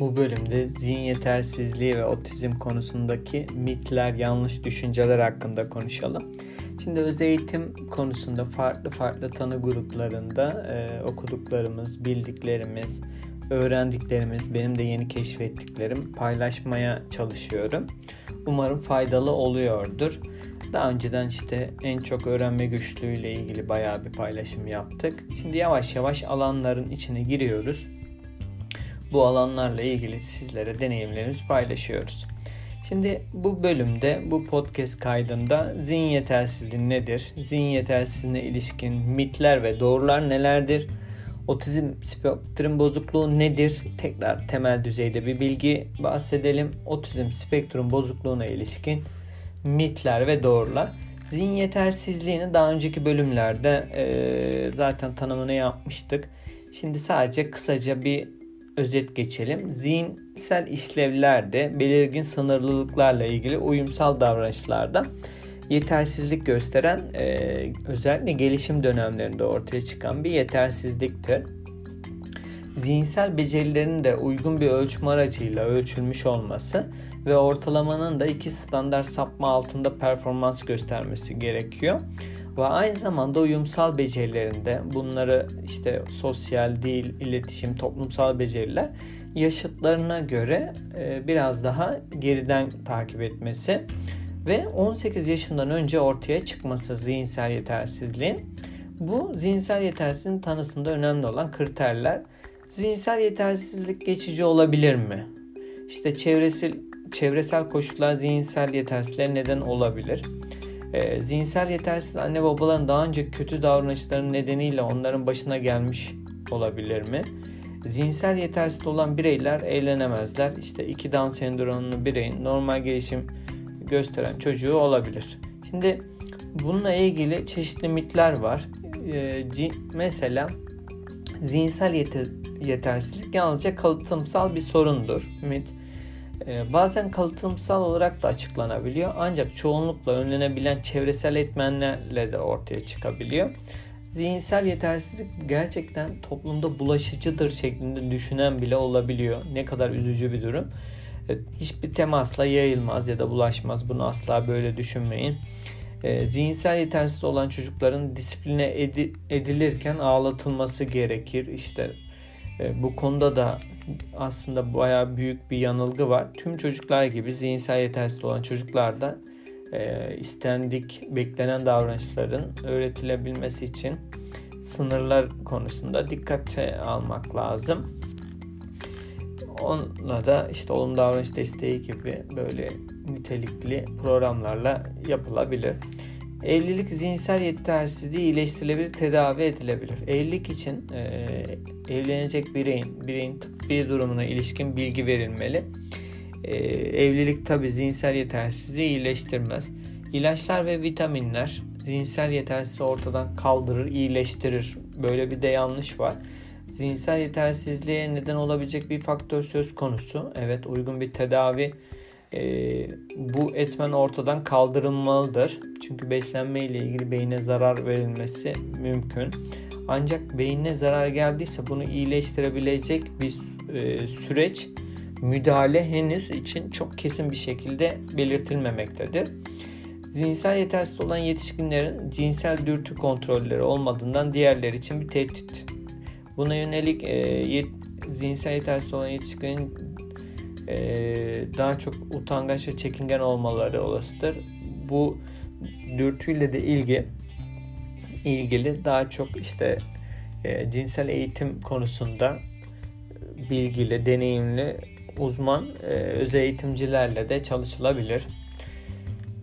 Bu bölümde zihin yetersizliği ve otizm konusundaki mitler, yanlış düşünceler hakkında konuşalım. Şimdi öz eğitim konusunda farklı farklı tanı gruplarında e, okuduklarımız, bildiklerimiz, öğrendiklerimiz, benim de yeni keşfettiklerim paylaşmaya çalışıyorum. Umarım faydalı oluyordur. Daha önceden işte en çok öğrenme güçlüğüyle ilgili bayağı bir paylaşım yaptık. Şimdi yavaş yavaş alanların içine giriyoruz bu alanlarla ilgili sizlere deneyimlerimizi paylaşıyoruz. Şimdi bu bölümde bu podcast kaydında zihin yetersizliği nedir? Zihin yetersizliğine ilişkin mitler ve doğrular nelerdir? Otizm spektrum bozukluğu nedir? Tekrar temel düzeyde bir bilgi bahsedelim. Otizm spektrum bozukluğuna ilişkin mitler ve doğrular. Zihin yetersizliğini daha önceki bölümlerde e, zaten tanımını yapmıştık. Şimdi sadece kısaca bir özet geçelim. Zihinsel işlevlerde belirgin sınırlılıklarla ilgili uyumsal davranışlarda yetersizlik gösteren e, özellikle gelişim dönemlerinde ortaya çıkan bir yetersizliktir. Zihinsel becerilerin de uygun bir ölçüm aracıyla ölçülmüş olması ve ortalamanın da iki standart sapma altında performans göstermesi gerekiyor ve aynı zamanda uyumsal becerilerinde bunları işte sosyal, dil, iletişim, toplumsal beceriler yaşıtlarına göre e, biraz daha geriden takip etmesi ve 18 yaşından önce ortaya çıkması zihinsel yetersizliğin. Bu zihinsel yetersizliğin tanısında önemli olan kriterler. Zihinsel yetersizlik geçici olabilir mi? İşte çevresel çevresel koşullar zihinsel yetersizliğe neden olabilir. E, zihinsel yetersiz anne babaların daha önce kötü davranışların nedeniyle onların başına gelmiş olabilir mi? Zihinsel yetersiz olan bireyler eğlenemezler. İşte iki Down sendromlu bireyin normal gelişim gösteren çocuğu olabilir. Şimdi bununla ilgili çeşitli mitler var. E, mesela zihinsel yeter, yetersizlik yalnızca kalıtımsal bir sorundur. Mit bazen kalıtımsal olarak da açıklanabiliyor ancak çoğunlukla önlenebilen çevresel etmenlerle de ortaya çıkabiliyor. Zihinsel yetersizlik gerçekten toplumda bulaşıcıdır şeklinde düşünen bile olabiliyor. Ne kadar üzücü bir durum. Hiçbir temasla yayılmaz ya da bulaşmaz. Bunu asla böyle düşünmeyin. Ee, zihinsel yetersiz olan çocukların disipline edilirken ağlatılması gerekir. İşte bu konuda da aslında bayağı büyük bir yanılgı var. Tüm çocuklar gibi zihinsel yetersiz olan çocuklarda e, istendik, beklenen davranışların öğretilebilmesi için sınırlar konusunda dikkate almak lazım. Onunla da işte olumlu davranış desteği gibi böyle nitelikli programlarla yapılabilir. Evlilik zihinsel yetersizliği iyileştirilebilir, tedavi edilebilir. Evlilik için e, evlenecek bireyin, bireyin tıbbi durumuna ilişkin bilgi verilmeli. E, evlilik tabi zihinsel yetersizliği iyileştirmez. İlaçlar ve vitaminler zihinsel yetersizliği ortadan kaldırır, iyileştirir. Böyle bir de yanlış var. Zihinsel yetersizliğe neden olabilecek bir faktör söz konusu. Evet uygun bir tedavi e, bu etmen ortadan kaldırılmalıdır. Çünkü beslenme ile ilgili beyne zarar verilmesi mümkün. Ancak beyine zarar geldiyse bunu iyileştirebilecek bir e, süreç müdahale henüz için çok kesin bir şekilde belirtilmemektedir. Zihinsel yetersiz olan yetişkinlerin cinsel dürtü kontrolleri olmadığından diğerleri için bir tehdit. Buna yönelik e, yet, zihinsel yetersiz olan yetişkinin e, daha çok utangaç ve çekingen olmaları olasıdır. Bu dürtüyle de ilgi ilgili daha çok işte e, cinsel eğitim konusunda bilgili, deneyimli uzman e, öz eğitimcilerle de çalışılabilir.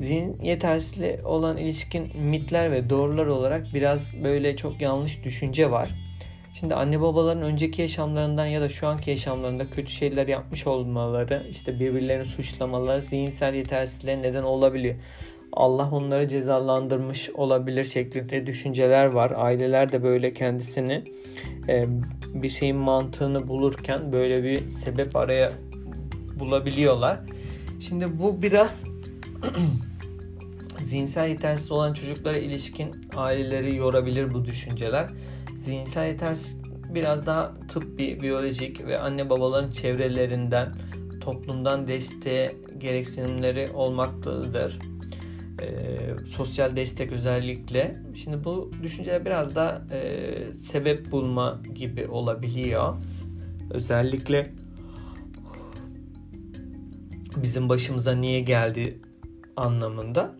Zihin yetersizliği olan ilişkin mitler ve doğrular olarak biraz böyle çok yanlış düşünce var. Şimdi anne babaların önceki yaşamlarından ya da şu anki yaşamlarında kötü şeyler yapmış olmaları, işte birbirlerini suçlamaları zihinsel yetersizliğe neden olabiliyor. Allah onları cezalandırmış olabilir şeklinde düşünceler var. Aileler de böyle kendisini e, bir şeyin mantığını bulurken böyle bir sebep araya bulabiliyorlar. Şimdi bu biraz zihinsel yetersiz olan çocuklara ilişkin aileleri yorabilir bu düşünceler zihinsel yetersiz biraz daha tıbbi, biyolojik ve anne babaların çevrelerinden, toplumdan desteğe gereksinimleri olmaktadır. E, sosyal destek özellikle. Şimdi bu düşünceler biraz da e, sebep bulma gibi olabiliyor. Özellikle bizim başımıza niye geldi anlamında.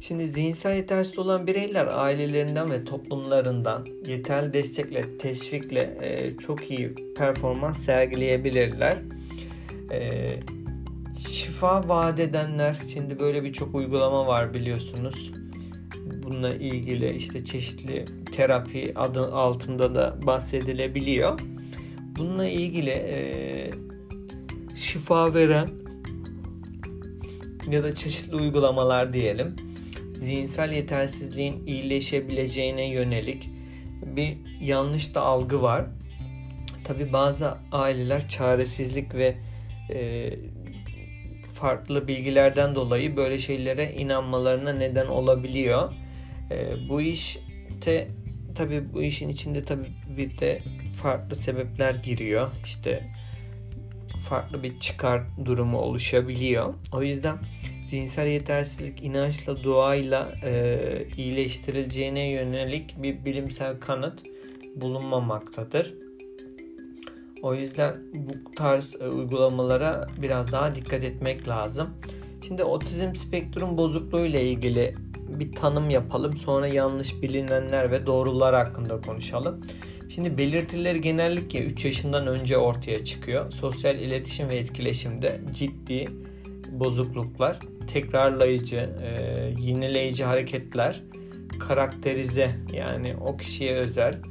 Şimdi zihinsel yetersiz olan bireyler ailelerinden ve toplumlarından yeterli destekle, teşvikle e, çok iyi performans sergileyebilirler. E, şifa vaat edenler, şimdi böyle birçok uygulama var biliyorsunuz. Bununla ilgili işte çeşitli terapi adı altında da bahsedilebiliyor. Bununla ilgili e, şifa veren ya da çeşitli uygulamalar diyelim zihinsel yetersizliğin iyileşebileceğine yönelik bir yanlış da algı var. Tabi bazı aileler çaresizlik ve e, farklı bilgilerden dolayı böyle şeylere inanmalarına neden olabiliyor. E, bu işte tabi bu işin içinde tabi bir de farklı sebepler giriyor. İşte farklı bir çıkar durumu oluşabiliyor. O yüzden zihinsel yetersizlik inançla, duayla e, iyileştirileceğine yönelik bir bilimsel kanıt bulunmamaktadır. O yüzden bu tarz e, uygulamalara biraz daha dikkat etmek lazım. Şimdi otizm spektrum bozukluğu ile ilgili bir tanım yapalım. Sonra yanlış bilinenler ve doğrular hakkında konuşalım. Şimdi belirtileri genellikle 3 yaşından önce ortaya çıkıyor. Sosyal iletişim ve etkileşimde ciddi bozukluklar, tekrarlayıcı, e, yenileyici hareketler, karakterize yani o kişiye özel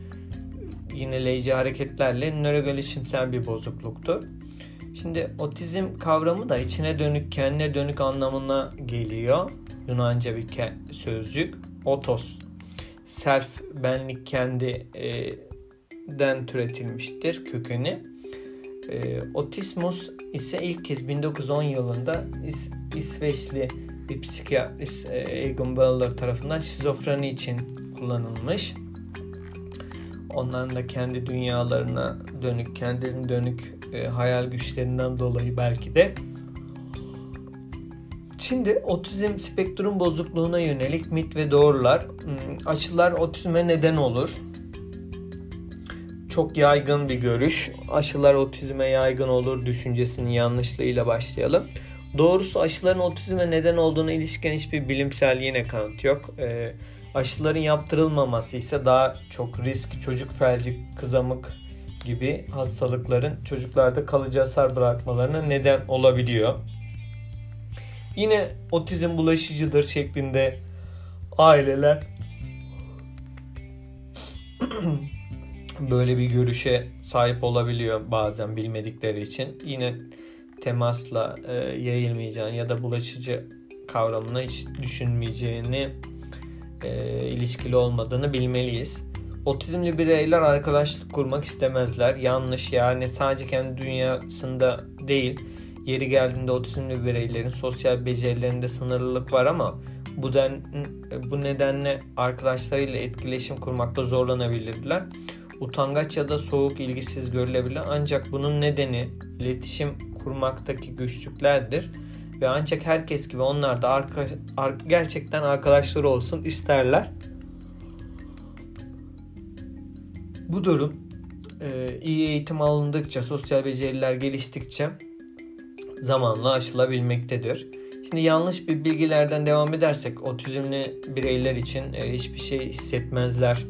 yenileyici hareketlerle nörogelişimsel bir bozukluktur. Şimdi otizm kavramı da içine dönük, kendine dönük anlamına geliyor. Yunanca bir sözcük. Otos. Self, benlik, kendi e, den türetilmiştir kökeni. E, otismus ise ilk kez 1910 yılında İs, İsveçli bir psikiyatrist e, Egon Böller tarafından şizofreni için kullanılmış. Onların da kendi dünyalarına dönük, kendilerine dönük e, hayal güçlerinden dolayı belki de. Şimdi otizm spektrum bozukluğuna yönelik mit ve doğrular. Hmm, aşılar otizme neden olur çok yaygın bir görüş. Aşılar otizme yaygın olur düşüncesinin yanlışlığıyla başlayalım. Doğrusu aşıların otizme neden olduğuna ilişkin hiçbir bilimsel yine kanıt yok. E, aşıların yaptırılmaması ise daha çok risk, çocuk felci, kızamık gibi hastalıkların çocuklarda kalıcı hasar bırakmalarına neden olabiliyor. Yine otizm bulaşıcıdır şeklinde aileler böyle bir görüşe sahip olabiliyor bazen bilmedikleri için. Yine temasla e, yayılmayacağını ya da bulaşıcı kavramına hiç düşünmeyeceğini e, ilişkili olmadığını bilmeliyiz. Otizmli bireyler arkadaşlık kurmak istemezler. Yanlış yani sadece kendi dünyasında değil yeri geldiğinde otizmli bireylerin sosyal becerilerinde sınırlılık var ama bu, den, bu nedenle arkadaşlarıyla etkileşim kurmakta zorlanabilirler utangaç ya da soğuk ilgisiz görülebilir ancak bunun nedeni iletişim kurmaktaki güçlüklerdir ve ancak herkes gibi onlar da arka, ar, gerçekten arkadaşları olsun isterler. Bu durum e, iyi eğitim alındıkça, sosyal beceriler geliştikçe zamanla aşılabilmektedir. Şimdi yanlış bir bilgilerden devam edersek otizmli bireyler için e, hiçbir şey hissetmezler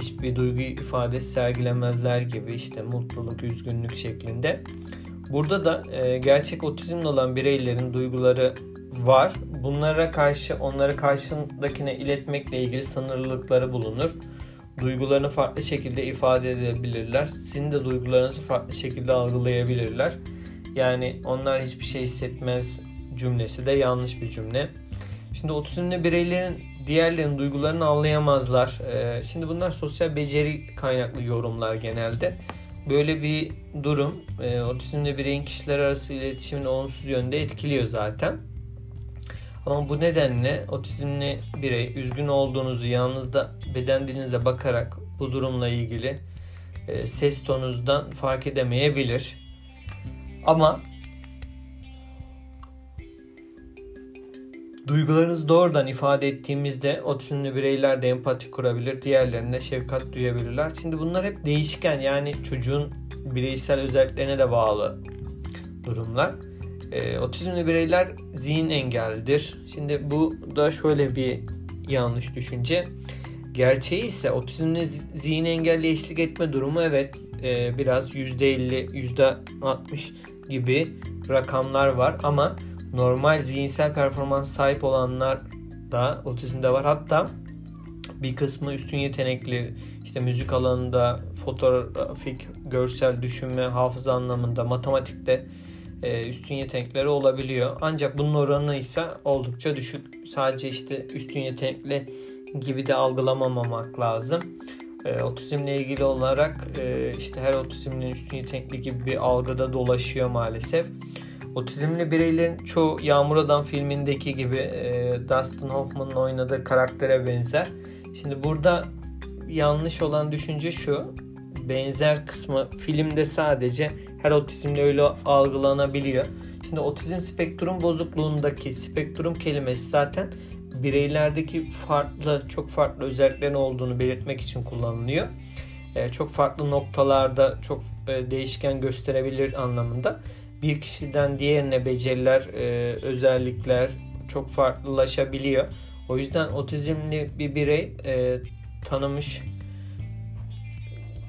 hiçbir duygu ifadesi sergilemezler gibi işte mutluluk, üzgünlük şeklinde. Burada da e, gerçek otizmli olan bireylerin duyguları var. Bunlara karşı onları karşındakine iletmekle ilgili sınırlılıkları bulunur. Duygularını farklı şekilde ifade edebilirler. Sizin de duygularınızı farklı şekilde algılayabilirler. Yani onlar hiçbir şey hissetmez cümlesi de yanlış bir cümle. Şimdi otizmli bireylerin diğerlerinin duygularını anlayamazlar. Ee, şimdi bunlar sosyal beceri kaynaklı yorumlar genelde. Böyle bir durum e, otizmli bireyin kişiler arası iletişimini olumsuz yönde etkiliyor zaten. Ama bu nedenle otizmli birey üzgün olduğunuzu yalnızda beden dilinize bakarak bu durumla ilgili e, ses tonunuzdan fark edemeyebilir. Ama Duygularınızı doğrudan ifade ettiğimizde otizmli bireyler de empati kurabilir, diğerlerine şefkat duyabilirler. Şimdi bunlar hep değişken yani çocuğun bireysel özelliklerine de bağlı durumlar. E, otizmli bireyler zihin engellidir. Şimdi bu da şöyle bir yanlış düşünce. Gerçeği ise otizmli zihin engelli eşlik etme durumu evet e, biraz %50, %60 gibi rakamlar var ama normal zihinsel performans sahip olanlar da otizmde var. Hatta bir kısmı üstün yetenekli işte müzik alanında, fotoğrafik, görsel düşünme, hafıza anlamında, matematikte e, üstün yetenekleri olabiliyor. Ancak bunun oranı ise oldukça düşük. Sadece işte üstün yetenekli gibi de algılamamak lazım. E, otizmle ilgili olarak e, işte her otizmli üstün yetenekli gibi bir algıda dolaşıyor maalesef. Otizmli bireylerin çoğu Yağmur Adam filmindeki gibi e, Dustin Hoffman'ın oynadığı karaktere benzer. Şimdi burada yanlış olan düşünce şu. Benzer kısmı filmde sadece her otizmli öyle algılanabiliyor. Şimdi otizm spektrum bozukluğundaki spektrum kelimesi zaten bireylerdeki farklı çok farklı özelliklerin olduğunu belirtmek için kullanılıyor. E, çok farklı noktalarda çok e, değişken gösterebilir anlamında bir kişiden diğerine beceriler, e, özellikler çok farklılaşabiliyor. O yüzden otizmli bir birey e, tanımış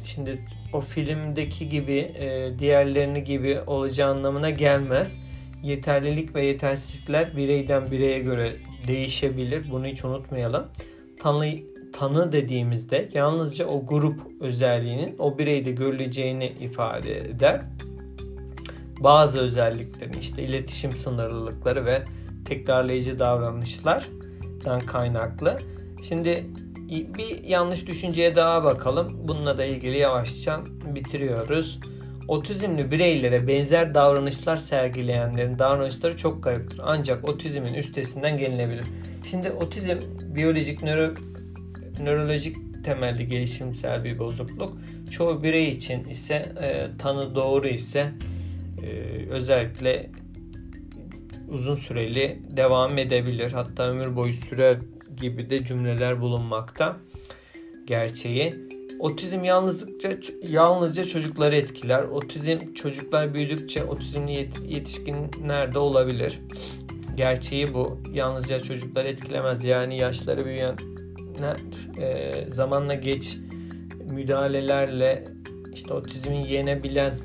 şimdi o filmdeki gibi e, diğerlerini gibi olacağı anlamına gelmez. Yeterlilik ve yetersizlikler bireyden bireye göre değişebilir. Bunu hiç unutmayalım. Tanı, tanı dediğimizde yalnızca o grup özelliğinin o bireyde görüleceğini ifade eder bazı özelliklerin işte iletişim sınırlılıkları ve tekrarlayıcı davranışlardan kaynaklı. Şimdi bir yanlış düşünceye daha bakalım. Bununla da ilgili yavaşça bitiriyoruz. Otizmli bireylere benzer davranışlar sergileyenlerin davranışları çok gariptir. Ancak otizmin üstesinden gelinebilir. Şimdi otizm biyolojik nöro, nörolojik temelli gelişimsel bir bozukluk. Çoğu birey için ise e, tanı doğru ise ee, özellikle uzun süreli devam edebilir. Hatta ömür boyu sürer gibi de cümleler bulunmakta. Gerçeği. Otizm yalnızlıkça yalnızca çocukları etkiler. Otizm çocuklar büyüdükçe otizmli yetişkinlerde olabilir. Gerçeği bu. Yalnızca çocuklar etkilemez. Yani yaşları büyüyenler e, zamanla geç müdahalelerle işte otizmi yenebilen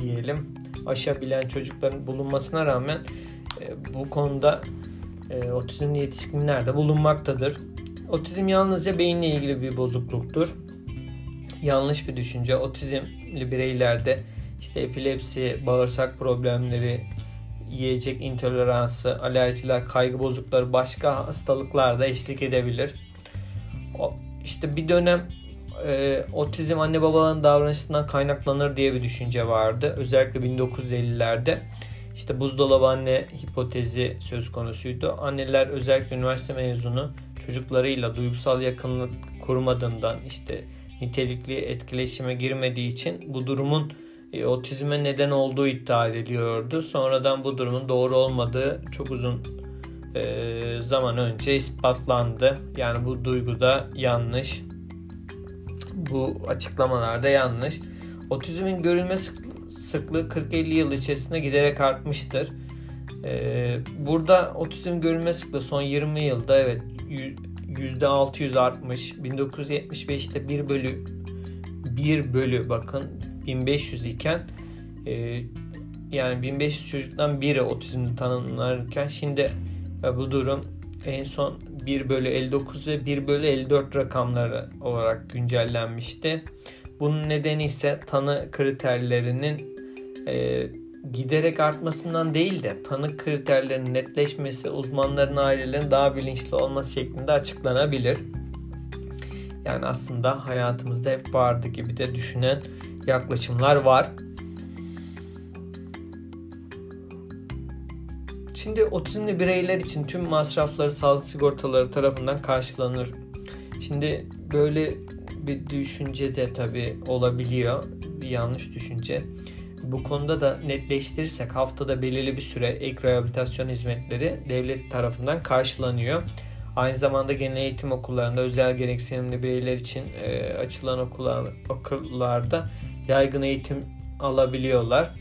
diyelim aşabilen çocukların bulunmasına rağmen e, bu konuda e, otizmli yetişkinler de bulunmaktadır. Otizm yalnızca beyinle ilgili bir bozukluktur. Yanlış bir düşünce. Otizmli bireylerde işte epilepsi, bağırsak problemleri, yiyecek intoleransı, alerjiler, kaygı bozuklukları, başka hastalıklar da eşlik edebilir. O, işte bir dönem e, otizm anne babaların davranışından kaynaklanır diye bir düşünce vardı. Özellikle 1950'lerde işte buzdolabı anne hipotezi söz konusuydu. Anneler özellikle üniversite mezunu çocuklarıyla duygusal yakınlık kurmadığından işte nitelikli etkileşime girmediği için bu durumun e, otizme neden olduğu iddia ediliyordu. Sonradan bu durumun doğru olmadığı çok uzun e, zaman önce ispatlandı. Yani bu duygu da yanlış bu açıklamalarda yanlış. Otizmin görülme sıklığı 40-50 yıl içerisinde giderek artmıştır. Ee, burada otizm görülme sıklığı son 20 yılda evet %600 artmış. 1975'te 1 bölü 1 bölü bakın 1500 iken e, yani 1500 çocuktan biri otizmli tanımlanırken şimdi e, bu durum en son 1 bölü 59 ve 1 bölü 54 rakamları olarak güncellenmişti. Bunun nedeni ise tanı kriterlerinin e, giderek artmasından değil de tanı kriterlerinin netleşmesi uzmanların ailelerin daha bilinçli olması şeklinde açıklanabilir. Yani aslında hayatımızda hep vardı gibi de düşünen yaklaşımlar var. Şimdi otizmli bireyler için tüm masrafları sağlık sigortaları tarafından karşılanır. Şimdi böyle bir düşünce de tabii olabiliyor. Bir yanlış düşünce. Bu konuda da netleştirirsek haftada belirli bir süre ek rehabilitasyon hizmetleri devlet tarafından karşılanıyor. Aynı zamanda genel eğitim okullarında özel gereksinimli bireyler için e, açılan okullar, okullarda yaygın eğitim alabiliyorlar.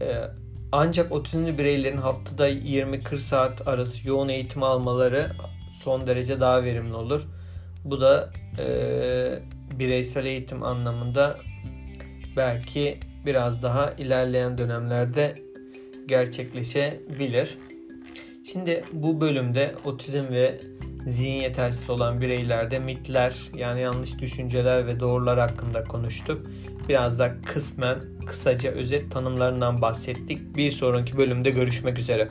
E, ancak otizmli bireylerin haftada 20-40 saat arası yoğun eğitim almaları son derece daha verimli olur. Bu da e, bireysel eğitim anlamında belki biraz daha ilerleyen dönemlerde gerçekleşebilir. Şimdi bu bölümde otizm ve zihin yetersiz olan bireylerde mitler yani yanlış düşünceler ve doğrular hakkında konuştuk. Biraz da kısmen kısaca özet tanımlarından bahsettik. Bir sonraki bölümde görüşmek üzere.